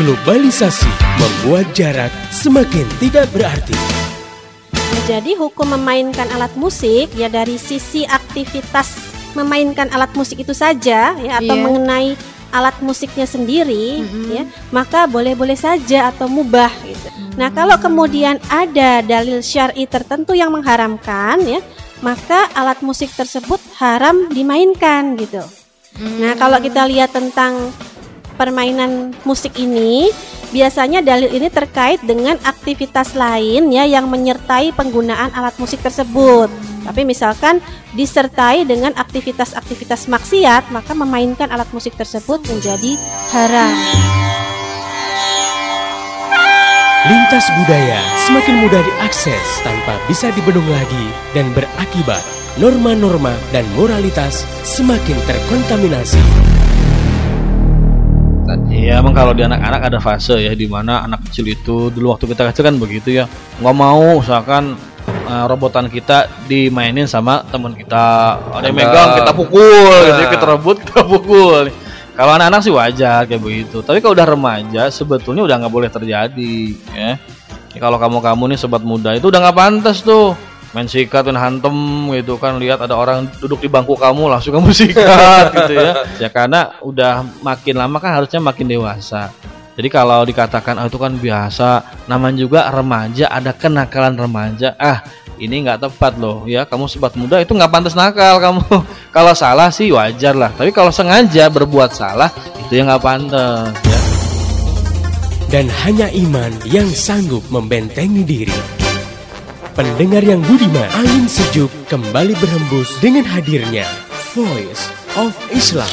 Globalisasi membuat jarak semakin tidak berarti. Jadi hukum memainkan alat musik ya dari sisi aktivitas memainkan alat musik itu saja ya atau Iya. mengenai alat musiknya sendiri Mhm. ya maka boleh-boleh saja atau mubah gitu. Nah, kalau kemudian ada dalil syar'i tertentu yang mengharamkan ya, maka alat musik tersebut haram dimainkan gitu. Nah, kalau kita lihat tentang permainan musik ini, biasanya dalil ini terkait dengan aktivitas lain ya yang menyertai penggunaan alat musik tersebut. Tapi misalkan disertai dengan aktivitas-aktivitas maksiat, maka memainkan alat musik tersebut menjadi haram. Lintas budaya semakin mudah diakses tanpa bisa dibendung lagi dan berakibat norma-norma dan moralitas semakin terkontaminasi. Iya emang kalau di anak-anak ada fase ya di mana anak kecil itu dulu waktu kita kecil kan begitu ya. Nggak mau misalkan eh, robotan kita dimainin sama teman kita. Ada yang megang kita pukul. Gitu Nah. kita rebut kita pukul. Kalau anak-anak sih wajar kayak begitu. Tapi kalau udah remaja sebetulnya udah nggak boleh terjadi ya Ya, kalau kamu-kamu nih sobat muda itu udah nggak pantas tuh main sikat dan hantem gitu kan. Lihat ada orang duduk di bangku kamu langsung kamu sikat gitu ya. Ya karena udah makin lama kan harusnya makin dewasa. Jadi kalau dikatakan ah, itu kan biasa. Namanya juga remaja ada kenakalan remaja. Ah ini nggak tepat loh ya kamu sobat muda itu nggak pantas nakal kamu. Kalau salah sih wajar lah tapi kalau sengaja berbuat salah itu yang nggak pantas ya. Dan hanya iman yang sanggup membentengi diri. Pendengar yang budiman, angin sejuk kembali berhembus dengan hadirnya Voice of Islam.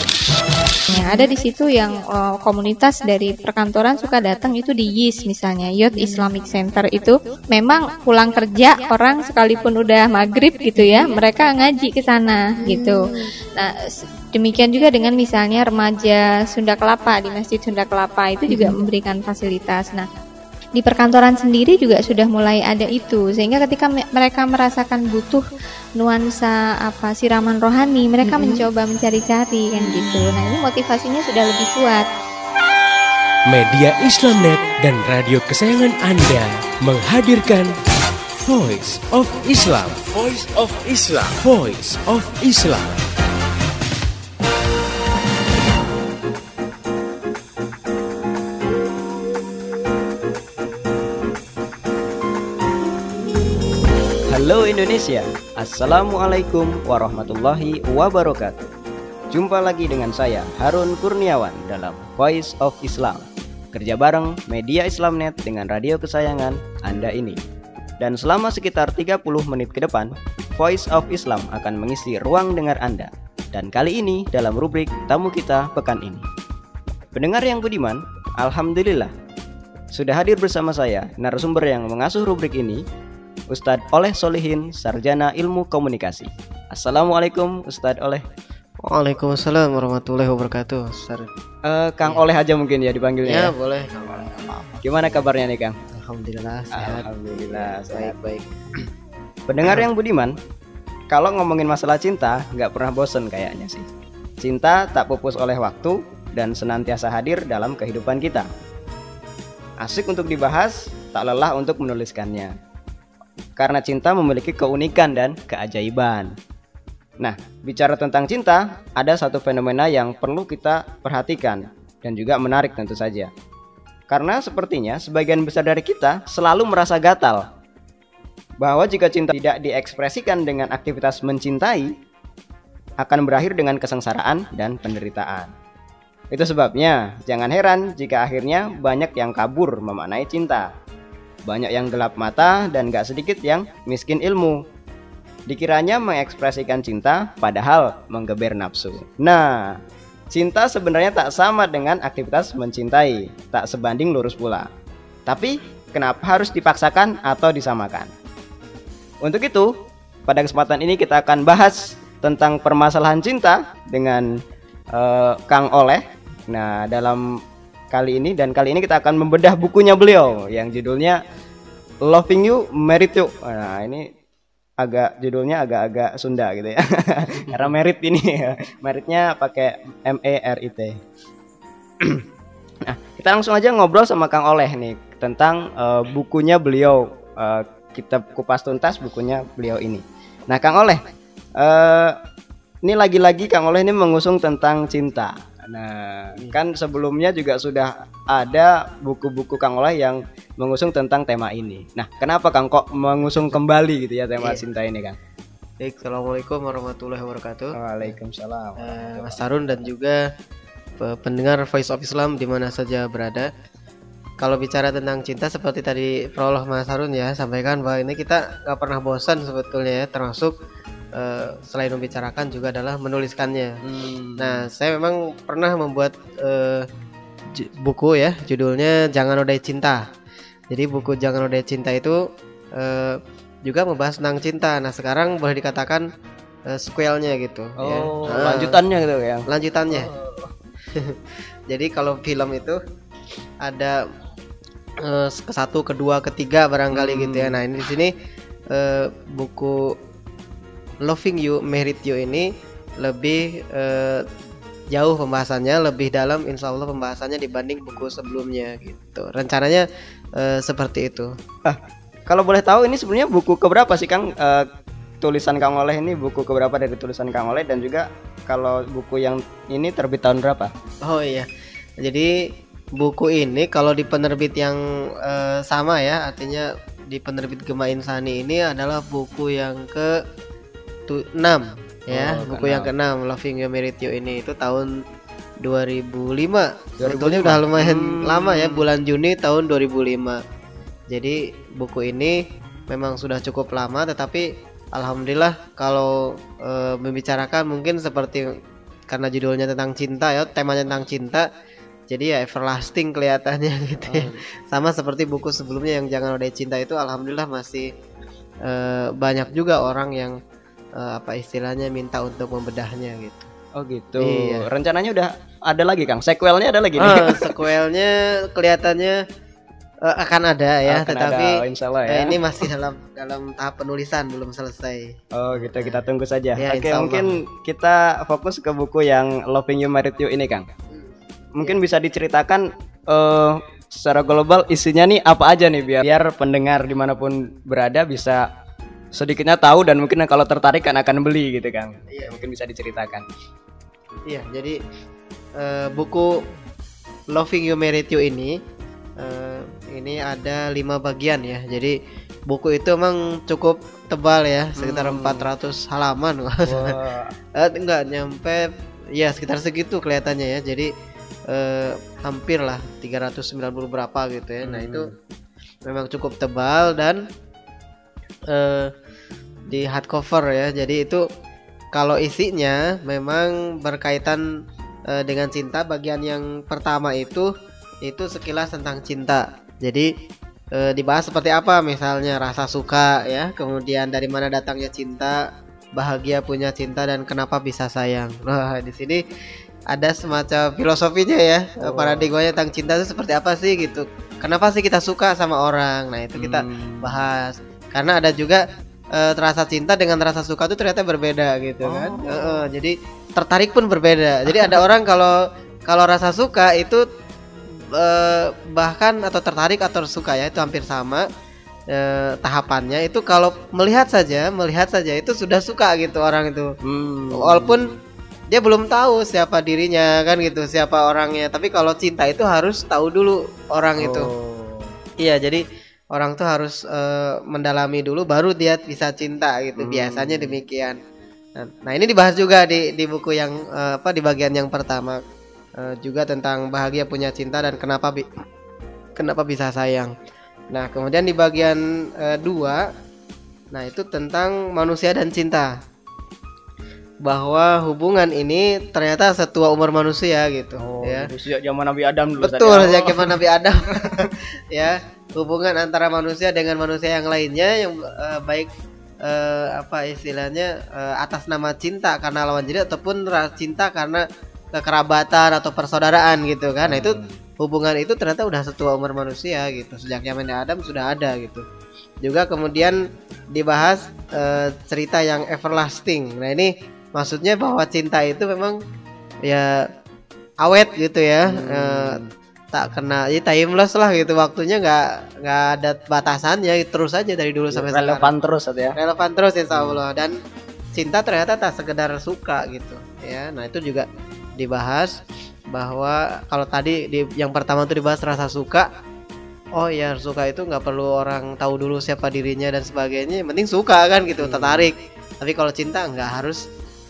Nah, ada di situ yang eh, komunitas dari perkantoran suka datang itu di YIS misalnya, Youth Islamic Center itu memang pulang kerja orang sekalipun udah maghrib gitu ya, mereka ngaji ke sana gitu. Nah, demikian juga dengan misalnya remaja Sunda Kelapa di Masjid Sunda Kelapa itu juga memberikan fasilitas. Nah, di perkantoran sendiri juga sudah mulai ada itu sehingga ketika me- mereka merasakan butuh nuansa apa siraman rohani mereka mencoba mencari-cari kan gitu nah ini motivasinya sudah lebih kuat Media Islamnet dan radio kesayangan Anda menghadirkan Voice of Islam. Voice of Islam. Voice of Islam. Halo Indonesia, Assalamualaikum warahmatullahi wabarakatuh. Jumpa lagi dengan saya Harun Kurniawan dalam Voice of Islam. Kerja bareng Media Islamnet dengan radio kesayangan Anda ini. Dan selama sekitar 30 menit ke depan Voice of Islam akan mengisi ruang dengar Anda. Dan kali ini dalam rubrik Tamu Kita Pekan ini. Pendengar yang budiman, Alhamdulillah. Sudah hadir bersama saya narasumber yang mengasuh rubrik ini Ustadz Oleh Solihin, Sarjana Ilmu Komunikasi. Assalamualaikum Ustadz Oleh. Waalaikumsalam warahmatullahi wabarakatuh. Sar. Eh, Kang Oleh aja mungkin ya dipanggilnya. Ya, ya. boleh. Gimana kabarnya nih Kang? Alhamdulillah sehat. Alhamdulillah sehat. Baik, baik. Pendengar yang budiman, kalau ngomongin masalah cinta nggak pernah bosen kayaknya sih. Cinta tak pupus oleh waktu dan senantiasa hadir dalam kehidupan kita. Asik untuk dibahas, tak lelah untuk menuliskannya. Karena cinta memiliki keunikan dan keajaiban. Nah, bicara tentang cinta, ada satu fenomena yang perlu kita perhatikan dan juga menarik tentu saja. Karena sepertinya sebagian besar dari kita selalu merasa gatal bahwa jika cinta tidak diekspresikan dengan aktivitas mencintai akan berakhir dengan kesengsaraan dan penderitaan. Itu sebabnya jangan heran jika akhirnya banyak yang kabur memaknai cinta. Banyak yang gelap mata dan gak sedikit yang miskin ilmu. Dikiranya mengekspresikan cinta padahal menggeber nafsu. Nah, cinta sebenarnya tak sama dengan aktivitas mencintai, tak sebanding lurus pula. Tapi kenapa harus dipaksakan atau disamakan? Untuk itu, pada kesempatan ini kita akan bahas tentang permasalahan cinta dengan eh, Kang Oleh. Nah, dalam kali ini dan kali ini kita akan membedah bukunya beliau yang judulnya Loving You, Merit You. Nah, ini agak judulnya agak-agak Sunda gitu ya. Karena merit ini ya. Meritnya pakai M E R I T. nah, Kita langsung aja ngobrol sama Kang Oleh nih tentang eh, bukunya beliau eh, kitab kupas tuntas bukunya beliau ini. Nah, Kang Oleh, eh, ini lagi-lagi Kang Oleh ini mengusung tentang cinta. Nah, kan sebelumnya juga sudah ada buku-buku Kang Oleh yang mengusung tentang tema ini. Nah, kenapa Kang kok mengusung kembali gitu ya tema Iya. cinta ini, Kang? Baik, assalamualaikum warahmatullahi wabarakatuh. Waalaikumsalam. Eh, Mas Harun dan juga pe- pendengar Voice of Islam di mana saja berada. Kalau bicara tentang cinta seperti tadi prolog Mas Harun ya sampaikan bahwa ini kita nggak pernah bosan sebetulnya ya termasuk eh, selain membicarakan juga adalah menuliskannya. Nah, saya memang pernah membuat ju- buku ya, judulnya Jangan Nodai Cinta. Jadi buku Jangan Nodai Cinta itu eh, juga membahas tentang cinta. Nah, sekarang boleh dikatakan eh, sequelnya gitu. ya. Oh, Ah, lanjutannya gitu, Kang. lanjutannya. Jadi kalau film itu ada eh, ke satu, kedua, ketiga barangkali gitu ya. Nah ini di sini eh, buku Loving You, Merit You ini lebih eh, jauh pembahasannya, lebih dalam, insya Allah pembahasannya dibanding buku sebelumnya gitu. Rencananya eh, seperti itu. Kalau boleh tahu ini sebenarnya buku keberapa sih Kang? Eh, tulisan Kang Oleh ini buku keberapa dari tulisan Kang Oleh dan juga kalau buku yang ini terbit tahun berapa? Oh iya. Jadi buku ini kalau di penerbit yang eh, sama ya, artinya di penerbit Gema Insani ini adalah buku yang ke 6 ya, Oh, buku yang keenam. ke-6 Loving You Merit You ini itu tahun 2005. Sebetulnya udah lumayan Hmm. lama ya, bulan Juni tahun 2005. Jadi buku ini memang sudah cukup lama tetapi alhamdulillah kalau eh, membicarakan mungkin seperti karena judulnya tentang cinta ya, temanya tentang cinta. Jadi ya everlasting kelihatannya gitu ya. Sama seperti buku sebelumnya yang Jangan Nodai Cinta itu alhamdulillah masih eh, banyak juga orang yang eh, apa istilahnya minta untuk membedahnya gitu. Oh gitu. Iya. Rencananya udah ada lagi Kang. Sequelnya ada lagi nih. sequelnya kelihatannya eh, akan ada ya, Akan tetapi ada, insya Allah ya. eh, ini masih dalam dalam tahap penulisan belum selesai. Oh gitu kita tunggu saja. Ya, Oke mungkin kita fokus ke buku yang Loving You Married You ini Kang. Mungkin bisa diceritakan eh secara global isinya nih apa aja nih biar biar pendengar di mana pun berada bisa sedikitnya tahu dan mungkin kalau tertarik kan akan beli gitu Kang. Iya mungkin bisa diceritakan. Iya, jadi eh, buku Loving You Merit You ini eh, ini ada lima bagian ya. Jadi buku itu emang cukup tebal ya, sekitar 400 halaman. Wah. Eh, enggak nyampe ya sekitar segitu kelihatannya ya. Jadi eh, hampir lah 390 berapa gitu ya. Nah, itu memang cukup tebal dan eh di hardcover ya. Jadi itu kalau isinya memang berkaitan eh, dengan cinta bagian yang pertama itu itu sekilas tentang cinta. Jadi eh, dibahas seperti apa misalnya rasa suka ya, kemudian dari mana datangnya cinta, bahagia punya cinta dan kenapa bisa sayang. Nah, di sini ada semacam filosofinya ya, eh, paradigmanya tentang cinta itu seperti apa sih gitu. Kenapa sih kita suka sama orang? Nah, itu kita Hmm. bahas. Karena ada juga eh, rasa cinta dengan rasa suka itu ternyata berbeda gitu kan. Heeh, jadi tertarik pun berbeda. Jadi ada orang kalau kalau rasa suka itu eh, bahkan atau tertarik atau suka ya itu hampir sama eh, tahapannya itu kalau melihat saja melihat saja itu sudah suka gitu orang itu Hmm. walaupun dia belum tahu siapa dirinya kan gitu siapa orangnya tapi kalau cinta itu harus tahu dulu orang itu Oh. iya jadi orang tuh harus eh, mendalami dulu baru dia bisa cinta gitu. Hmm. biasanya demikian. Nah, nah, ini dibahas juga di di buku yang eh, apa di bagian yang pertama. Eh, juga tentang bahagia punya cinta dan kenapa bi- kenapa bisa sayang. Nah kemudian di bagian eh, dua nah itu tentang manusia dan cinta bahwa hubungan ini ternyata setua umur manusia gitu Oh, ya sejak zaman Nabi Adam dulu Betul, sejak zaman Nabi Adam. ya, hubungan antara manusia dengan manusia yang lainnya yang eh, baik eh, apa istilahnya eh, atas nama cinta karena lawan jenis ataupun cinta karena kekerabatan atau persaudaraan gitu kan. Nah, itu hubungan itu ternyata udah setua umur manusia gitu. Sejak zaman Adam sudah ada gitu. Juga kemudian dibahas eh, cerita yang everlasting. Nah, ini maksudnya bahwa cinta itu memang ya awet gitu ya. Eh, tak kena ya timeless lah gitu. Waktunya nggak nggak ada batasannya. Terus aja dari dulu sampai sekarang. Relevan terus ya. Relevan terus insya Allah. Dan cinta ternyata tak sekedar suka gitu ya. Nah itu juga dibahas bahwa kalau tadi di, yang pertama tuh dibahas rasa suka oh ya suka itu nggak perlu orang tahu dulu siapa dirinya dan sebagainya. Yang penting suka kan gitu tertarik. Tapi kalau cinta nggak harus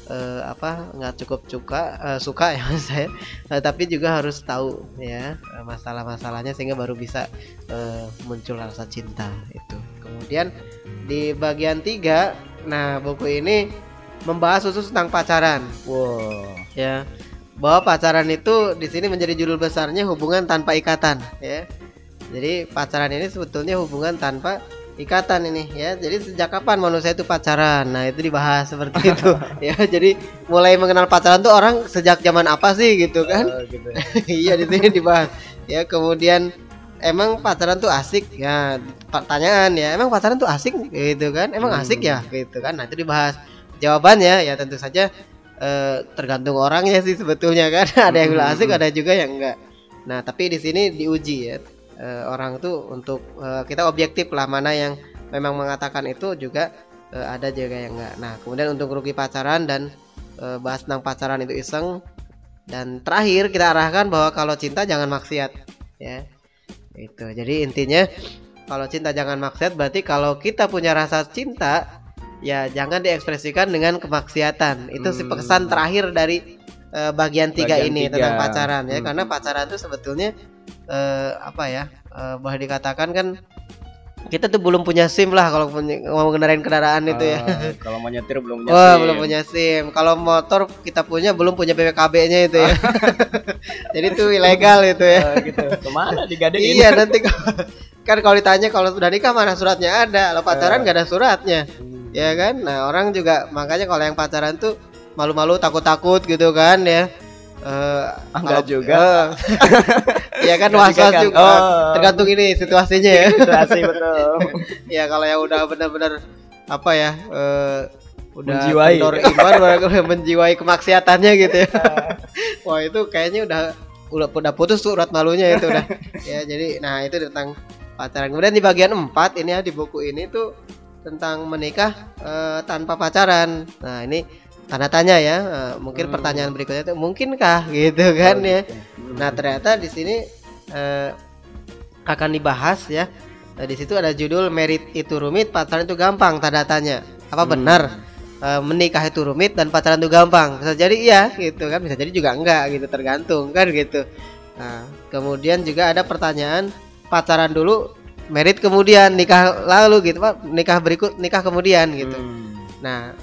eh, apa nggak cukup suka eh, suka ya saya Eh, tapi juga harus tahu ya eh, masalah-masalahnya sehingga baru bisa eh, muncul rasa cinta itu. Kemudian di bagian tiga nah buku ini membahas khusus tentang pacaran. Wow. Ya bahwa pacaran itu di sini menjadi judul besarnya hubungan tanpa ikatan ya. Jadi pacaran ini sebetulnya hubungan tanpa ikatan ini ya. Jadi sejak kapan manusia itu pacaran? Nah itu dibahas seperti itu. Ya jadi mulai mengenal pacaran tuh orang sejak zaman apa sih gitu kan? Oh, gitu. iya di sini dibahas. Ya kemudian emang pacaran tuh asik. Ya pertanyaan ya emang pacaran tuh asik gitu kan? Emang asik ya? Gitu kan? Nah itu dibahas. Jawabannya ya tentu saja eh, tergantung orangnya sih sebetulnya kan. Ada yang bilang asik ada juga yang enggak. Nah tapi di sini diuji ya Eh, orang tuh untuk eh, kita objektif lah mana yang memang mengatakan itu juga eh, ada juga yang enggak nah kemudian untuk rugi pacaran dan eh, bahas tentang pacaran itu iseng dan terakhir kita arahkan bahwa kalau cinta jangan maksiat ya itu jadi intinya kalau cinta jangan maksiat berarti kalau kita punya rasa cinta ya jangan diekspresikan dengan kemaksiatan itu sih Hmm. pesan terakhir dari eh, bagian tiga Bagian ini tiga. tentang pacaran ya Hmm. karena pacaran itu sebetulnya eh, apa ya eh, boleh dikatakan kan kita tuh belum punya SIM lah kalau mau ngendarain kendaraan itu ya Ah, kalau mau nyetir belum punya Wah SIM. belum punya SIM. Kalau motor kita punya belum punya BPKB-nya itu ya. Jadi itu ilegal itu ya. Oh, gitu ke mana digadein iya nanti kan kalau ditanya kalau sudah nikah mana suratnya ada. Kalau pacaran nggak ada suratnya, ya kan? Nah orang juga makanya kalau yang pacaran tuh malu-malu takut-takut gitu kan ya. Eh, Enggak kalau- juga. Eh, Iya kan was-was juga kan? juga. Oh. Tergantung ini situasinya ya. situasi betul ya kalau yang udah benar-benar apa ya eh, udah Menjiwai. iman menjiwai kemaksiatannya gitu ya wah itu kayaknya udah udah udah putus tuh urat malunya itu udah ya jadi nah itu tentang pacaran kemudian di bagian 4 ini ya di buku ini tuh tentang menikah eh, tanpa pacaran nah ini tanda tanya ya Eh, mungkin pertanyaan berikutnya itu mungkinkah gitu kan ya Nah ternyata di sini eh, akan dibahas ya. Nah, di situ ada judul merit itu rumit, pacaran itu gampang. Tanda tanya. Apa benar eh, menikah itu rumit dan pacaran itu gampang? Bisa jadi iya gitu kan, bisa jadi juga enggak gitu, tergantung kan gitu. Nah kemudian juga ada pertanyaan pacaran dulu, merit kemudian nikah lalu gitu pak, nikah berikut nikah kemudian gitu. Nah,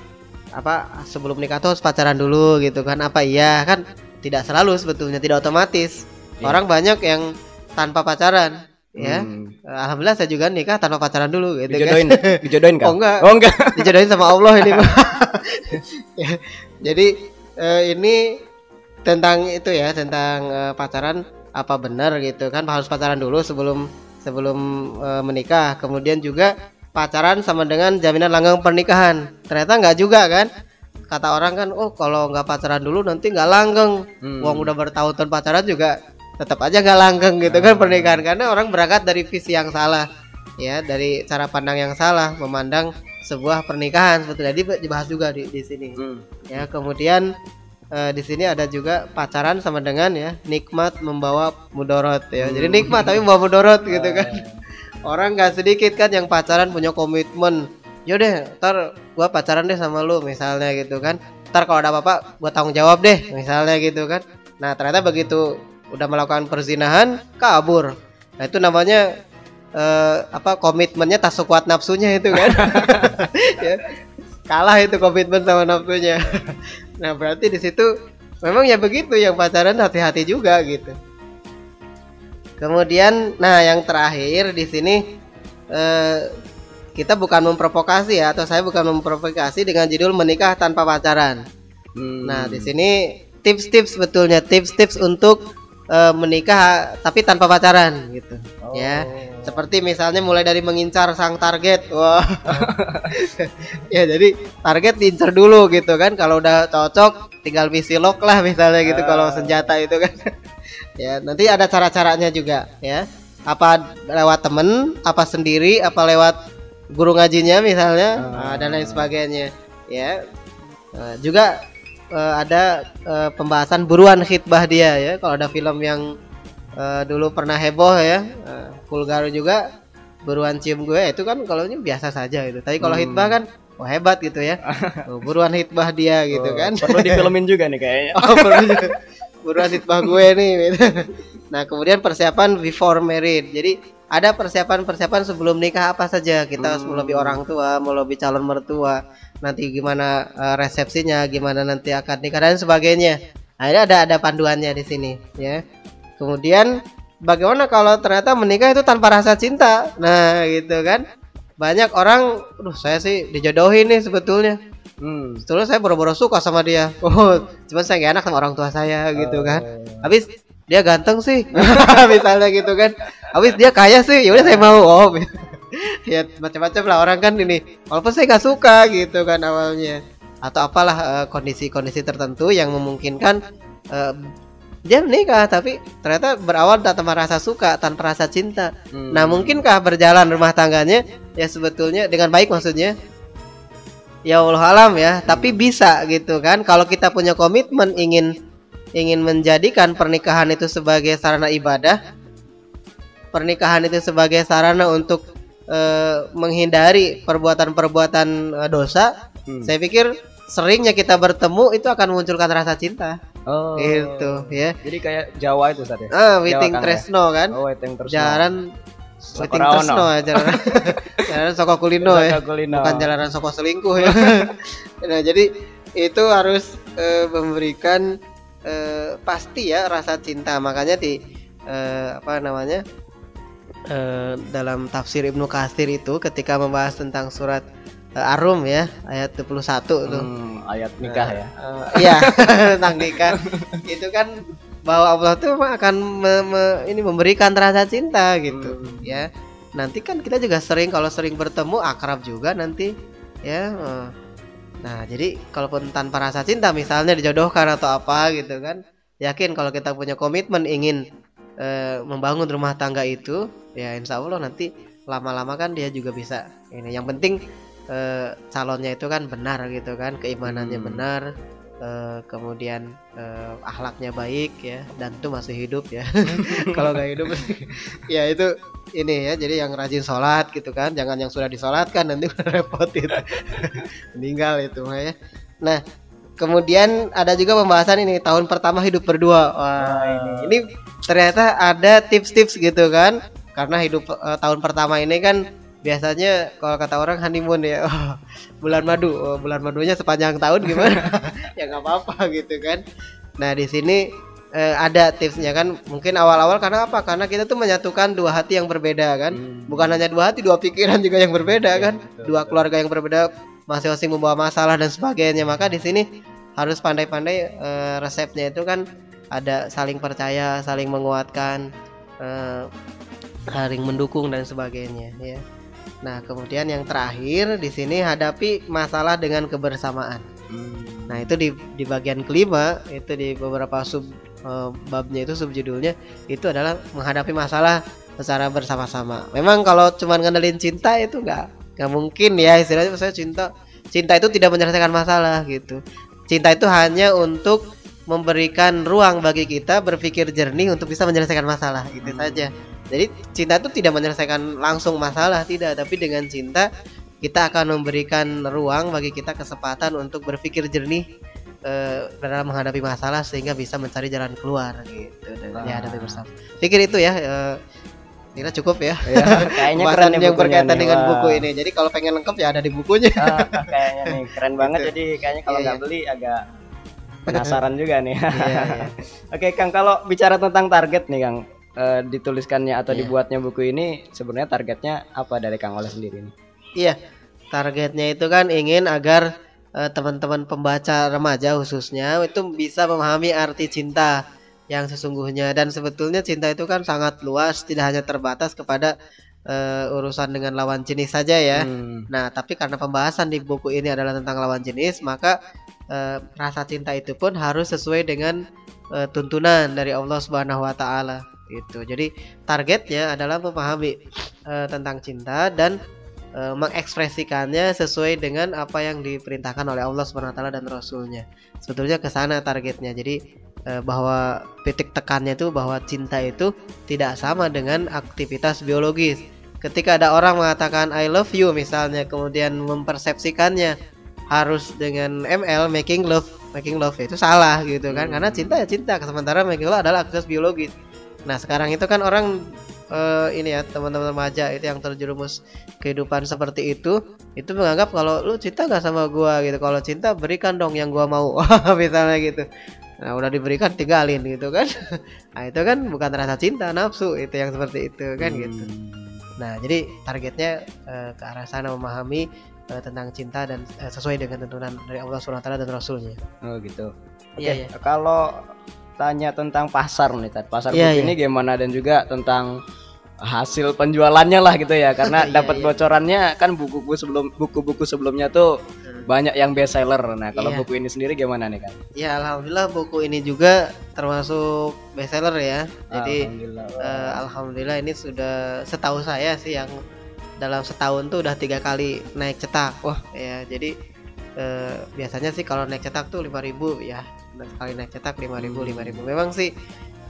apa sebelum nikah tuh harus pacaran dulu gitu kan? Apa iya kan? Tidak selalu sebetulnya, tidak otomatis. Iya. Orang banyak yang tanpa pacaran, ya. Hmm. Alhamdulillah saya juga nikah tanpa pacaran dulu gitu dijodohin kan. dijodohin kan Oh, enggak. oh enggak Dijodohin sama Allah ini. Ya, Jadi eh, ini tentang itu ya, tentang eh, pacaran apa benar gitu kan harus pacaran dulu sebelum sebelum eh, menikah. Kemudian juga pacaran sama dengan jaminan langgeng pernikahan. Ternyata nggak juga kan? Kata orang kan, oh kalau nggak pacaran dulu nanti nggak langgeng. Hmm. Uang udah bertahun-tahun pacaran juga tetap aja nggak langgeng gitu kan pernikahan karena orang berangkat dari visi yang salah ya dari cara pandang yang salah memandang sebuah pernikahan sebetulnya Di- dibahas juga di, di sini Hmm. ya kemudian eh, di sini ada juga pacaran sama dengan ya nikmat membawa mudorot ya jadi nikmat tapi membawa mudorot gitu kan orang nggak sedikit kan yang pacaran punya komitmen. Yaudah ntar gua pacaran deh sama lu misalnya gitu kan. Ntar kalau ada apa-apa gua tanggung jawab deh misalnya gitu kan. Nah ternyata begitu udah melakukan perzinahan kabur. Nah itu namanya eh, apa komitmennya tak sekuat nafsunya itu kan. Ya. kalah itu komitmen sama nafsunya. Nah berarti di situ memang ya begitu yang pacaran hati-hati juga gitu kemudian nah yang terakhir di sini eh, kita bukan memprovokasi ya atau saya bukan memprovokasi dengan judul menikah tanpa pacaran Hmm. Nah, di sini tips-tips sebetulnya tips-tips untuk eh, menikah tapi tanpa pacaran gitu. Ya. Seperti misalnya mulai dari mengincar sang target. Wah. ya, jadi target diincar dulu gitu kan. Kalau udah cocok tinggal misi lock lah misalnya gitu Ah. kalau senjata itu kan. Ya, nanti ada cara-caranya juga ya. Apa lewat temen, apa sendiri, apa lewat guru ngajinya misalnya ah, dan lain sebagainya. Ya. Nah, juga eh, ada eh, pembahasan buruan khidbah dia ya. Kalau ada film yang eh, dulu pernah heboh ya, eh, vulgar juga buruan cium gue itu kan kalau ini biasa saja gitu. Tapi kalau Hmm. hitbah kan oh hebat gitu ya. Oh, buruan hitbah dia gitu Oh, kan. Perlu difilmin juga nih kayaknya. Oh, perlu juga. buruan hitbah gue nih gitu. Nah, kemudian persiapan before married. Jadi ada persiapan-persiapan sebelum nikah apa saja. Kita harus Hmm. melobi orang tua, melobi calon mertua. Nanti gimana eh, resepsinya, gimana nanti akad nikah dan sebagainya. Nah, ini ada ada panduannya di sini ya. Kemudian bagaimana kalau ternyata menikah itu tanpa rasa cinta? Nah, gitu kan. Banyak orang, aduh saya sih dijodohin nih sebetulnya. Hmm. Sebetulnya saya boro-boro suka sama dia. Oh, cuman saya gak enak sama orang tua saya gitu kan. Habis dia ganteng sih, misalnya gitu kan. Habis dia kaya sih, ya udah saya mau. Oh, ya macam-macam lah orang kan ini. Walaupun saya gak suka gitu kan awalnya. Atau apalah eh, kondisi-kondisi tertentu yang memungkinkan eh, dia menikah tapi ternyata berawal tanpa rasa suka, tanpa rasa cinta. Hmm. Nah, mungkinkah berjalan rumah tangganya ya sebetulnya dengan baik maksudnya? Ya Allah alam ya, tapi bisa gitu kan. Kalau kita punya komitmen ingin ingin menjadikan pernikahan itu sebagai sarana ibadah, pernikahan itu sebagai sarana untuk eh, menghindari perbuatan-perbuatan eh, dosa, Hmm. saya pikir seringnya kita bertemu itu akan memunculkan rasa cinta. Oh. Gitu ya. Jadi kayak Jawa itu tadi. Ah, Witing ya? Tresno kan. Oh, itu yang terus. Soko. Tresno ya jalanan. jalanan Soko Kulino ya. Kulino. Bukan jalanan Soko selingkuh ya. nah, jadi itu harus eh, memberikan eh, pasti ya rasa cinta. Makanya di eh, apa namanya? eh, dalam tafsir Ibnu Katsir itu ketika membahas tentang surat eh, Ar-Rum ya, ayat 21 tuh. Hmm, ayat nikah ya. Eh, Iya, tentang nikah. itu kan bahwa Allah tuh memang akan me- me- ini memberikan rasa cinta gitu, Hmm. ya. Nanti kan kita juga sering kalau sering bertemu akrab juga nanti, ya. eh. Nah, jadi kalaupun tanpa rasa cinta misalnya dijodohkan atau apa gitu kan, yakin kalau kita punya komitmen ingin eh, membangun rumah tangga itu, ya insya Allah nanti lama-lama kan dia juga bisa. Ini yang penting eh, calonnya itu kan benar gitu kan, keimanannya Hmm. benar, eh, kemudian eh, akhlaknya baik ya, dan itu masih hidup ya. Kalau nggak hidup, ya itu ini ya. Jadi yang rajin sholat gitu kan, jangan yang sudah disolatkan nanti repot itu, meninggal itu mah ya. Nah, kemudian ada juga pembahasan ini tahun pertama hidup berdua. Wah ini, ini ternyata ada tips-tips gitu kan, karena hidup eh, tahun pertama ini kan biasanya kalau kata orang honeymoon ya oh, bulan madu oh, bulan madunya sepanjang tahun gimana ya nggak apa-apa gitu kan. Nah di sini eh, ada tipsnya kan. Mungkin awal-awal karena apa? Karena kita tuh menyatukan dua hati yang berbeda kan. Hmm. bukan hanya dua hati dua pikiran juga yang berbeda Iya, kan. betul, dua keluarga yang berbeda masing-masing membawa masalah dan sebagainya. Maka di sini harus pandai-pandai eh, resepnya itu kan ada saling percaya saling menguatkan eh, saling mendukung dan sebagainya ya. Nah kemudian yang terakhir di sini hadapi masalah dengan kebersamaan. Hmm. Nah itu di di bagian kelima itu di beberapa sub eh, babnya itu subjudulnya itu adalah menghadapi masalah secara bersama-sama. Memang kalau cuma ngandelin cinta itu nggak nggak mungkin ya istilahnya saya cinta cinta itu tidak menyelesaikan masalah gitu. Cinta itu hanya untuk memberikan ruang bagi kita berpikir jernih untuk bisa menyelesaikan masalah itu saja. Jadi cinta itu tidak menyelesaikan langsung masalah tidak, tapi dengan cinta kita akan memberikan ruang bagi kita kesempatan untuk berpikir jernih eh, dalam menghadapi masalah sehingga bisa mencari jalan keluar gitu dan Wah. ya ada bersama. Pikir itu ya eh, kira cukup ya. Ya, kayaknya Pembahasan keren nih yang berkaitan nih. dengan Wah. buku ini. Jadi kalau pengen lengkap ya ada di bukunya. Ah, kayaknya nih keren banget Gitu. jadi kayaknya kalau Iya, nggak beli agak penasaran juga nih. Iya, iya. Oke Kang, kalau bicara tentang target nih Kang, eh, dituliskannya atau Iya. dibuatnya buku ini sebenarnya targetnya apa dari Kang Oleh sendiri nih? Iya, targetnya itu kan ingin agar eh, teman-teman pembaca remaja khususnya itu bisa memahami arti cinta yang sesungguhnya dan sebetulnya cinta itu kan sangat luas, tidak hanya terbatas kepada eh, urusan dengan lawan jenis saja ya. Hmm. Nah, tapi karena pembahasan di buku ini adalah tentang lawan jenis, maka eh, rasa cinta itu pun harus sesuai dengan eh, tuntunan dari Allah Subhanahu wa taala gitu. Jadi targetnya adalah memahami eh, tentang cinta dan eh, mengekspresikannya sesuai dengan apa yang diperintahkan oleh Allah Subhanahu wa taala dan rasulnya. Sebetulnya ke sana targetnya. Jadi eh, bahwa titik tekannya itu bahwa cinta itu tidak sama dengan aktivitas biologis. Ketika ada orang mengatakan I love you misalnya kemudian mempersepsikannya harus dengan ML making love making love itu salah gitu kan karena cinta ya cinta sementara making love adalah aktivitas biologis. Nah, sekarang itu kan orang eh, ini ya teman-teman remaja itu yang terjerumus kehidupan seperti itu itu menganggap kalau lu cinta gak sama gua gitu. Kalau cinta berikan dong yang gua mau. Misalnya gitu. Nah udah diberikan tinggalin gitu kan. Nah itu kan bukan rasa cinta nafsu itu yang seperti itu kan gitu. Nah jadi targetnya eh, ke arah sana memahami eh, tentang cinta dan eh, sesuai dengan tuntunan dari Allah SWT dan Rasulnya. Oh gitu. Iya, iya. Kalau tanya tentang pasar nih, Tat. pasar buku iya. ini gimana dan juga tentang hasil penjualannya lah gitu ya karena Iya, dapat iya. bocorannya kan buku-buku sebelum buku-buku sebelumnya tuh banyak yang best seller. Nah, kalau Iya. buku ini sendiri gimana nih, Kang? Ya alhamdulillah buku ini juga termasuk bestseller ya. Jadi Alhamdulillah. eh, alhamdulillah ini sudah setahu saya sih yang dalam setahun tuh udah tiga kali naik cetak. Wah ya jadi eh, biasanya sih kalau naik cetak tuh 5000 ya. Sekali naik cetak 5000 5000. Memang sih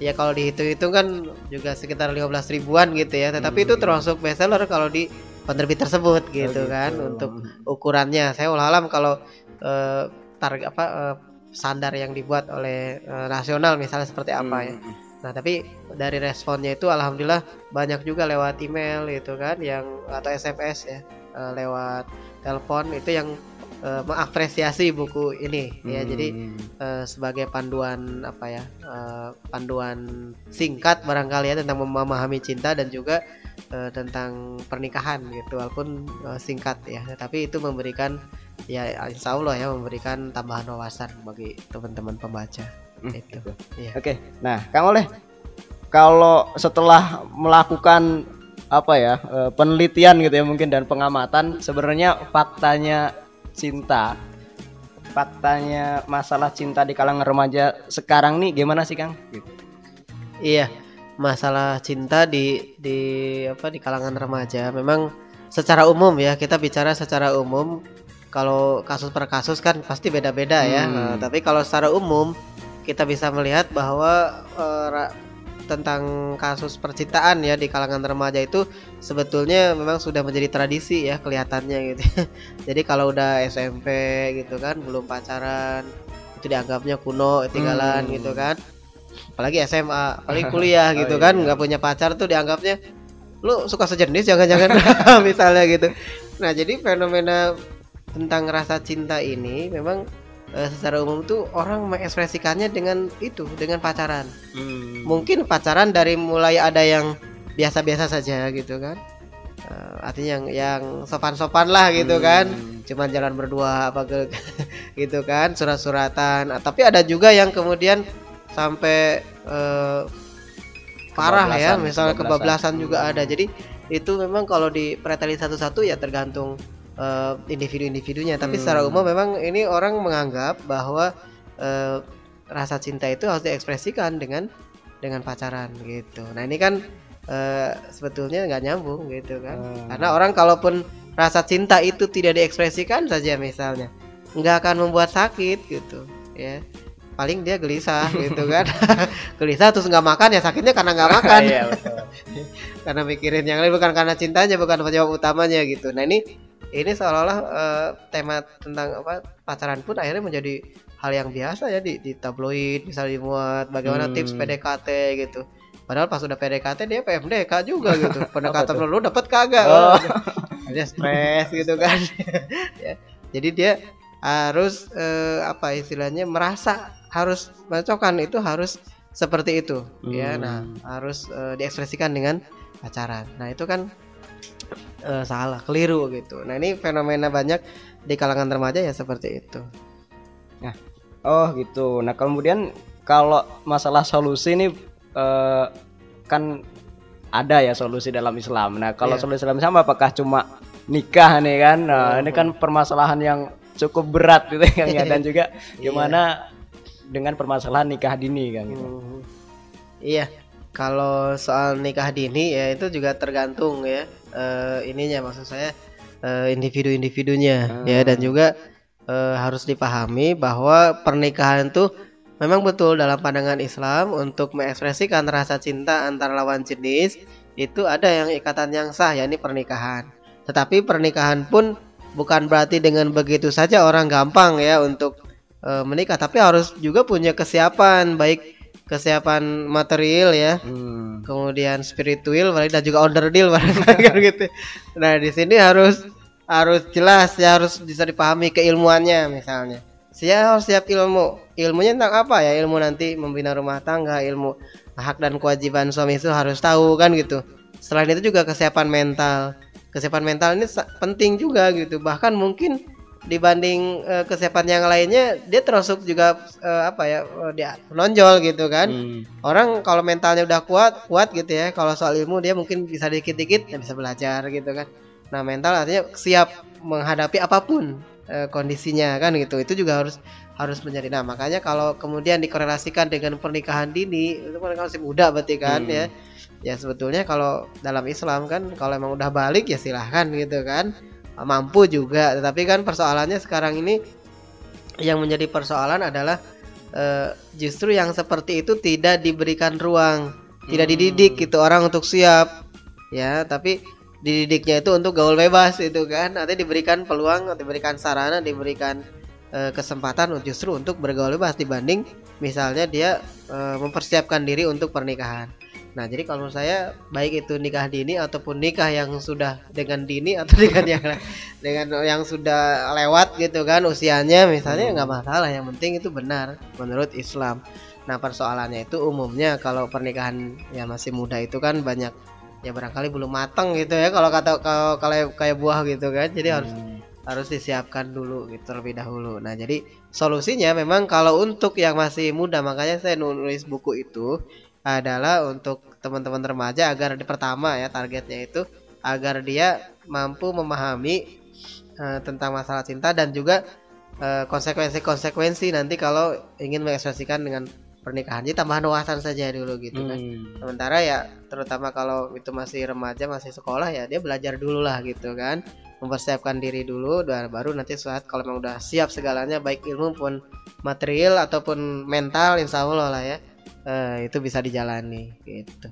ya kalau dihitung-hitung kan juga sekitar 15 ribuan gitu ya. Tetapi itu termasuk bestseller kalau di penerbit tersebut gitu, gitu. kan untuk ukurannya. Saya alam kalau eh, target apa eh, standar yang dibuat oleh eh, nasional misalnya seperti apa ya. Hmm. Nah, tapi dari responnya itu alhamdulillah banyak juga lewat email gitu kan yang atau SMS ya, lewat telepon itu yang eh, mengapresiasi buku ini ya. Jadi Hmm. eh, sebagai panduan apa ya? eh, panduan singkat barangkali ya tentang memahami cinta dan juga eh, tentang pernikahan gitu walaupun eh, singkat ya, tapi itu memberikan ya insya Allah ya memberikan tambahan wawasan bagi teman-teman pembaca Hmm, itu. gitu. Iya. Oke, nah Kang Oleh, kalau setelah melakukan apa ya penelitian gitu ya mungkin dan pengamatan sebenarnya faktanya cinta, faktanya masalah cinta di kalangan remaja sekarang nih gimana sih Kang? Gitu. Iya, masalah cinta di di apa di kalangan remaja memang secara umum ya kita bicara secara umum kalau kasus per kasus kan pasti beda-beda ya. Hmm. Nah, tapi kalau secara umum kita bisa melihat bahwa ra- tentang kasus percintaan ya di kalangan remaja itu sebetulnya memang sudah menjadi tradisi ya kelihatannya gitu. Jadi kalau udah SMP gitu kan belum pacaran itu dianggapnya kuno, ketinggalan Hmm. gitu kan. Apalagi SMA, apalagi kuliah Oh, gitu iya. kan nggak punya pacar tuh dianggapnya lu suka sejenis jangan-jangan misalnya gitu. Nah, jadi fenomena tentang rasa cinta ini memang eh, secara umum tuh orang mengekspresikannya dengan itu, dengan pacaran Hmm. mungkin pacaran dari mulai ada yang biasa-biasa saja gitu kan Eh, artinya yang yang sopan-sopan lah gitu kan Hmm. cuman jalan berdua apa ke gitu kan surat-suratan Ah, tapi ada juga yang kemudian sampai eh, parah ya misalnya kebablasan. kebablasan juga ada jadi itu memang kalau dipretelin satu-satu ya tergantung eh, individu-individunya. Tapi secara Hmm. umum memang ini orang menganggap bahwa eh, rasa cinta itu harus diekspresikan dengan dengan pacaran gitu. Nah ini kan eh, sebetulnya nggak nyambung gitu kan. Hmm. karena orang kalaupun rasa cinta itu tidak diekspresikan saja misalnya nggak akan membuat sakit gitu ya. Paling dia gelisah gitu kan. Gelisah terus nggak makan ya sakitnya karena nggak makan. Iya, karena mikirin yang lain bukan karena cintanya bukan penyebab utamanya gitu. Nah ini ini seolah-olah eh, tema tentang apa pacaran pun akhirnya menjadi hal yang biasa ya di, di tabloid misalnya dimuat bagaimana Hmm. tips PDKT gitu padahal pas udah PDKT dia PMDK juga gitu pendekatan lu dapat kagak Oh. dia stres gitu kan ya. jadi dia harus eh, apa istilahnya merasa harus mencokan itu harus seperti itu ya Hmm. nah harus eh, diekspresikan dengan pacaran nah itu kan eh, salah keliru gitu nah ini fenomena banyak di kalangan remaja ya seperti itu Oh gitu. Nah kemudian kalau masalah solusi ini eh, kan ada ya solusi dalam Islam. Nah kalau Iya. solusi dalam Islam apakah cuma nikah nih kan? Nah Oh. ini kan permasalahan yang cukup berat gitu kan ya dan juga Iya. gimana dengan permasalahan nikah dini kan gitu. Hmm. Iya, kalau soal nikah dini ya itu juga tergantung ya eh, ininya maksud saya eh, individu-individunya ya dan juga eh, harus dipahami bahwa pernikahan itu memang betul dalam pandangan Islam untuk mengekspresikan rasa cinta antar lawan jenis itu ada yang ikatan yang sah yakni pernikahan. Tetapi pernikahan pun bukan berarti dengan begitu saja orang gampang ya untuk menikah tapi harus juga punya kesiapan baik kesiapan material ya. Hmm. kemudian spiritual dan juga order deal kan gitu. Nah di sini harus harus jelas ya harus bisa dipahami keilmuannya misalnya. Saya harus siap ilmu? Ilmunya tentang apa ya? Ilmu nanti membina rumah tangga ilmu hak dan kewajiban suami itu harus tahu kan gitu. Selain itu juga kesiapan mental. Kesiapan mental ini penting juga gitu. Bahkan mungkin dibanding eh, kesiapan yang lainnya dia termasuk juga eh, apa ya eh, dia menonjol gitu kan. Hmm. orang kalau mentalnya udah kuat kuat gitu ya. Kalau soal ilmu dia mungkin bisa dikit-dikit ya bisa belajar gitu kan. Nah mental artinya siap menghadapi apa pun eh, kondisinya kan gitu. Itu juga harus harus menjadi. Nah makanya kalau kemudian dikorelasikan dengan pernikahan dini itu kan masih muda berarti kan Hmm. ya. Ya sebetulnya kalau dalam Islam kan kalau emang udah balik ya silahkan gitu kan mampu juga tetapi kan persoalannya sekarang ini yang menjadi persoalan adalah eh, justru yang seperti itu tidak diberikan ruang, tidak dididik gitu orang untuk siap, ya. Tapi dididiknya itu untuk gaul bebas itu kan, nanti diberikan peluang, diberikan sarana, diberikan eh, kesempatan untuk- justru untuk bergaul bebas dibanding misalnya dia eh, mempersiapkan diri untuk pernikahan. Nah, jadi kalau menurut saya baik itu nikah dini ataupun nikah yang sudah dengan dini atau dengan yang dengan yang sudah lewat gitu kan usianya misalnya nggak masalah yang penting itu benar menurut Islam. Nah, persoalannya itu umumnya kalau pernikahan yang masih muda itu kan banyak ya barangkali belum matang gitu ya kalau kata kalau kalau kayak buah gitu kan. Jadi harus harus disiapkan dulu gitu terlebih dahulu. Nah, jadi solusinya memang kalau untuk yang masih muda makanya saya nulis buku itu adalah untuk teman-teman remaja agar di pertama ya targetnya itu agar dia mampu memahami eh, tentang masalah cinta dan juga eh, konsekuensi-konsekuensi nanti kalau ingin mengekspresikan dengan pernikahan. Jadi tambahan wawasan saja dulu gitu kan. Hmm. Sementara ya terutama kalau itu masih remaja masih sekolah ya dia belajar dulu lah gitu kan mempersiapkan diri dulu dan baru nanti saat kalau memang udah siap segalanya baik ilmu pun material ataupun mental insya Allah lah ya eh, itu bisa dijalani gitu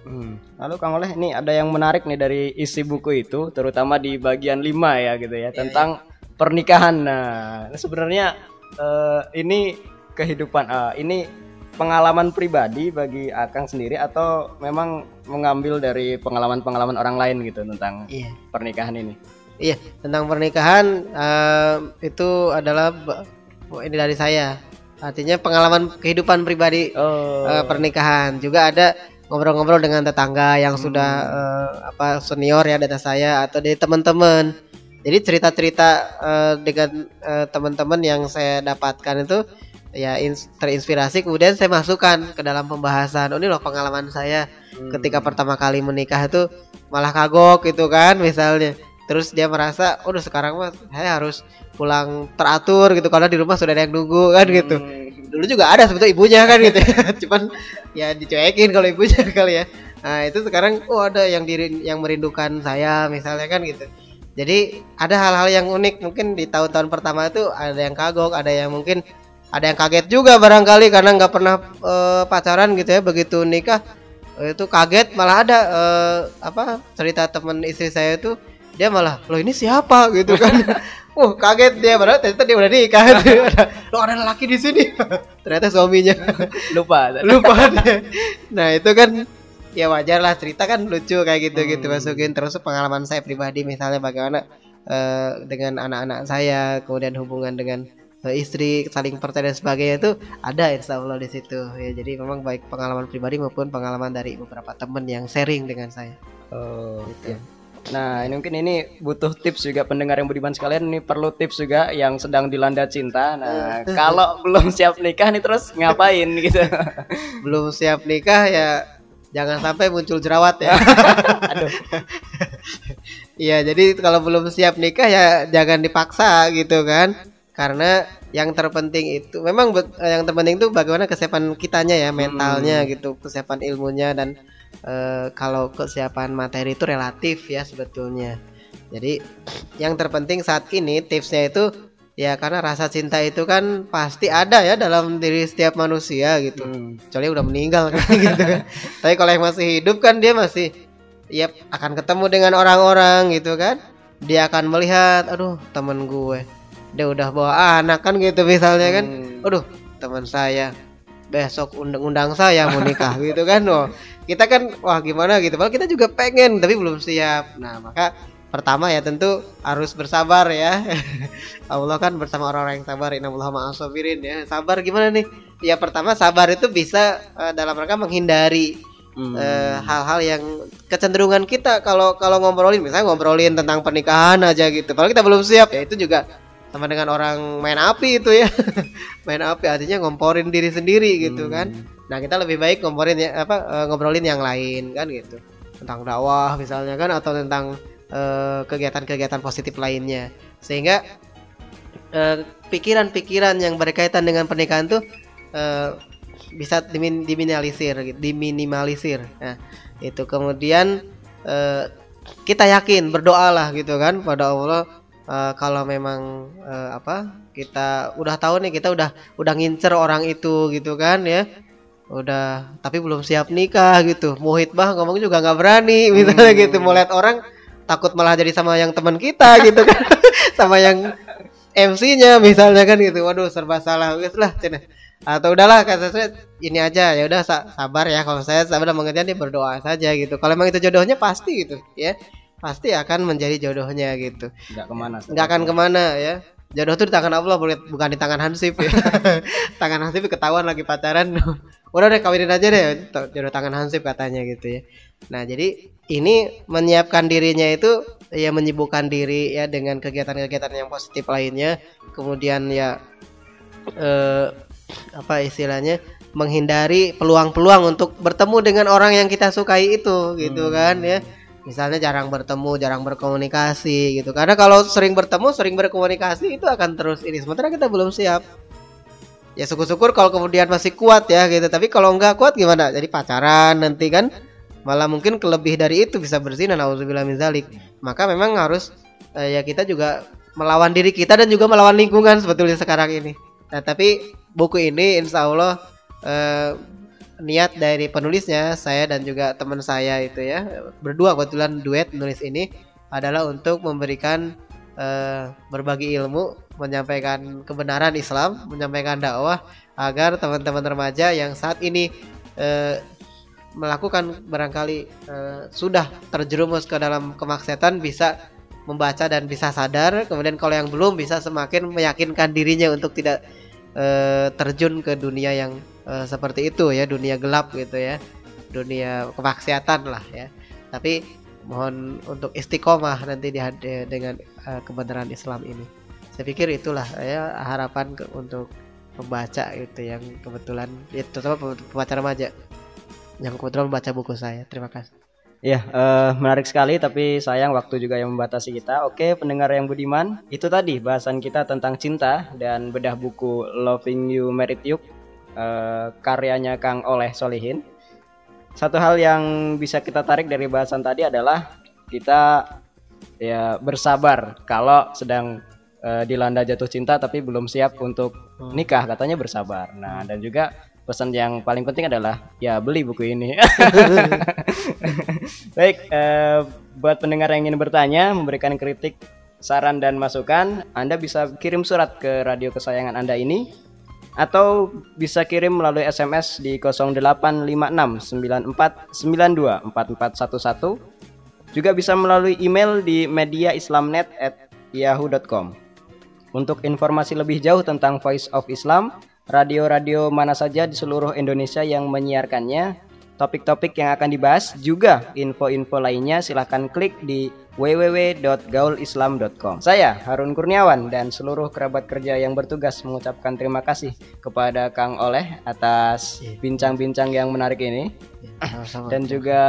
Hmm. Lalu Kang Oleh nih ada yang menarik nih dari isi buku itu terutama di bagian 5 ya gitu ya tentang pernikahan. Nah, sebenarnya eh, ini kehidupan eh, ini pengalaman pribadi bagi Akang sendiri atau memang mengambil dari pengalaman-pengalaman orang lain gitu tentang iya pernikahan ini. iya tentang pernikahan eh, itu adalah ini dari saya artinya pengalaman kehidupan pribadi Oh. eh, pernikahan juga ada ngobrol-ngobrol dengan tetangga yang Hmm. sudah eh, apa senior ya data saya atau dari teman-teman jadi cerita-cerita eh, dengan eh, teman-teman yang saya dapatkan itu ya ins- terinspirasi kemudian saya masukkan ke dalam pembahasan oh ini loh pengalaman saya Hmm. ketika pertama kali menikah itu malah kagok gitu kan misalnya terus dia merasa udah sekarang mah saya harus pulang teratur gitu karena di rumah sudah ada yang nunggu kan gitu. Dulu juga ada sebetulnya ibunya kan gitu ya. cuman ya dicuekin kalau ibunya kali ya. Nah itu sekarang oh ada yang diri yang merindukan saya misalnya kan gitu. Jadi ada hal-hal yang unik. Mungkin di tahun-tahun pertama itu ada yang kagok ada yang mungkin ada yang kaget juga barangkali karena nggak pernah eh, pacaran gitu ya. Begitu nikah itu kaget malah ada eh, apa cerita teman istri saya itu dia malah loh ini siapa? Gitu kan. Wah kaget dia padahal ternyata dia udah nikah. Loh ada laki di sini. Ternyata suaminya. Lupa. lupa dia. Nah itu kan ya wajar lah cerita kan lucu kayak gitu gitu Hmm. masukin. Terus pengalaman saya pribadi misalnya bagaimana eh, dengan anak-anak saya kemudian hubungan dengan eh, istri saling percaya dan sebagainya itu ada insya Allah di situ. Ya jadi memang baik pengalaman pribadi maupun pengalaman dari beberapa teman yang sharing dengan saya. Oh, gitu. Nah, ini mungkin ini butuh tips juga pendengar yang budiman sekalian ini perlu tips juga yang sedang dilanda cinta. Nah, kalau belum siap nikah nih terus ngapain gitu. belum siap nikah ya jangan sampai muncul jerawat ya Aduh. Iya, jadi kalau belum siap nikah ya jangan dipaksa gitu kan. Karena yang terpenting itu memang yang terpenting itu bagaimana kesiapan kitanya ya, mentalnya gitu, kesiapan ilmunya dan eh, kalau kesiapan materi itu relatif ya sebetulnya. Jadi yang terpenting saat ini tipsnya itu ya karena rasa cinta itu kan pasti ada ya dalam diri setiap manusia gitu. Kecuali udah meninggal kan gitu kan. Tapi kalau yang masih hidup kan dia masih ya akan ketemu dengan orang-orang gitu kan. Dia akan melihat, aduh temen gue, dia udah bawa anak kan gitu misalnya kan. Aduh teman saya besok undang-undang saya mau nikah gitu kan. Oh, kita kan wah gimana gitu. Padahal kita juga pengen tapi belum siap. Nah maka pertama ya tentu harus bersabar ya. Allah kan bersama orang-orang yang sabar. Innallaha ma'as sabirin ya. Sabar gimana nih? Ya pertama sabar itu bisa eh, dalam rangka menghindari eh, hal-hal yang kecenderungan kita kalau kalau ngobrolin misalnya ngobrolin tentang pernikahan aja gitu. Kalau kita belum siap ya itu juga sama dengan orang main api itu ya. main api artinya ngomporin diri sendiri gitu kan. Nah, kita lebih baik ngomporin ya apa eh, ngobrolin yang lain kan gitu. Tentang dakwah misalnya kan atau tentang eh, kegiatan-kegiatan positif lainnya. Sehingga eh, pikiran-pikiran yang berkaitan dengan pernikahan tuh eh, bisa dimin- diminimalisir gitu, diminimalisir. Nah, itu kemudian kita yakin berdoalah gitu kan pada Allah eh, kalau memang eh, apa kita udah tahu nih kita udah udah ngincer orang itu gitu kan ya. Udah tapi belum siap nikah gitu. Muhit bah ngomong juga nggak berani misalnya gitu. Mau lihat orang takut malah jadi sama yang teman kita gitu kan. Sama yang MC-nya misalnya kan gitu. Waduh serba salah. Wes lah cina. Atau udahlah kata saya ini aja ya udah sa- sabar ya. Kalau saya sabar mengertian dia berdoa saja gitu. Kalau memang itu jodohnya pasti gitu ya pasti akan menjadi jodohnya gitu. Nggak ke mana nggak akan ke mana ya. Jodoh tuh di tangan Allah bukan di tangan Hansip ya. tangan Hansip ketahuan lagi pacaran. Udah deh kawinin aja deh. Jodoh tangan Hansip katanya gitu ya. Nah jadi ini menyiapkan dirinya itu ya menyibukkan diri ya dengan kegiatan-kegiatan yang positif lainnya. Kemudian ya eh, apa istilahnya menghindari peluang-peluang untuk bertemu dengan orang yang kita sukai itu gitu kan ya misalnya jarang bertemu, jarang berkomunikasi gitu. Karena kalau sering bertemu, sering berkomunikasi itu akan terus ini. Sementara kita belum siap. Ya syukur-syukur kalau kemudian masih kuat ya gitu. Tapi kalau nggak kuat gimana? Jadi pacaran nanti kan malah mungkin kelebih dari itu bisa berzina nauzubillah min zalik. Maka memang harus eh, ya kita juga melawan diri kita dan juga melawan lingkungan sebetulnya sekarang ini. Nah, tapi buku ini insya Allah eh, niat dari penulisnya saya dan juga teman saya itu ya berdua kebetulan duet nulis ini adalah untuk memberikan eh, berbagi ilmu menyampaikan kebenaran Islam menyampaikan dakwah agar teman-teman remaja yang saat ini eh, melakukan barangkali eh, sudah terjerumus ke dalam kemaksiatan bisa membaca dan bisa sadar. Kemudian kalau yang belum bisa semakin meyakinkan dirinya untuk tidak terjun ke dunia yang eh, seperti itu ya dunia gelap gitu ya. Dunia kemaksiatan lah ya. Tapi mohon untuk istiqomah nanti di dengan eh, kebenaran Islam ini. Saya pikir itulah ya harapan ke- untuk pembaca itu yang kebetulan ya, terutama pem- pembaca remaja. Yang kebetulan membaca buku saya. Terima kasih. Ya, eh, menarik sekali tapi sayang waktu juga yang membatasi kita. Oke, pendengar yang budiman, itu tadi bahasan kita tentang cinta dan bedah buku Loving You Married You eh, karyanya Kang Oleh Solihin. Satu hal yang bisa kita tarik dari bahasan tadi adalah kita ya bersabar kalau sedang eh, dilanda jatuh cinta tapi belum siap untuk nikah, katanya bersabar. Nah, dan juga pesan yang paling penting adalah ya beli buku ini. Baik, eh, buat pendengar yang ingin bertanya, memberikan kritik, saran dan masukan, Anda bisa kirim surat ke radio kesayangan Anda ini atau bisa kirim melalui SMS di 085694924411 juga bisa melalui email di mediaislamnet@yahoo.com. Untuk informasi lebih jauh tentang Voice of Islam, radio-radio mana saja di seluruh Indonesia yang menyiarkannya, topik-topik yang akan dibahas, juga info-info lainnya silahkan klik di www.gaulislam.com. Saya Harun Kurniawan dan seluruh kerabat kerja yang bertugas mengucapkan terima kasih kepada Kang Oleh atas bincang-bincang yang menarik ini sama-sama dan juga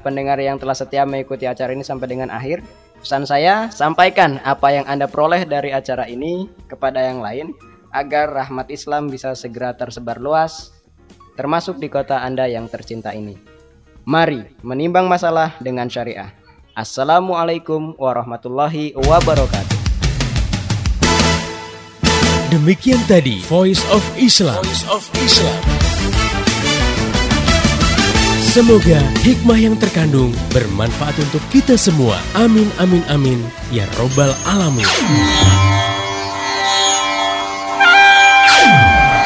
pendengar yang telah setia mengikuti acara ini sampai dengan akhir. Pesan saya, sampaikan apa yang Anda peroleh dari acara ini kepada yang lain agar rahmat Islam bisa segera tersebar luas, termasuk di kota Anda yang tercinta ini. Mari menimbang masalah dengan syariah. Assalamualaikum warahmatullahi wabarakatuh. Demikian tadi Voice of Islam. Voice of Islam. Semoga hikmah yang terkandung bermanfaat untuk kita semua. Amin amin amin ya robbal alamin.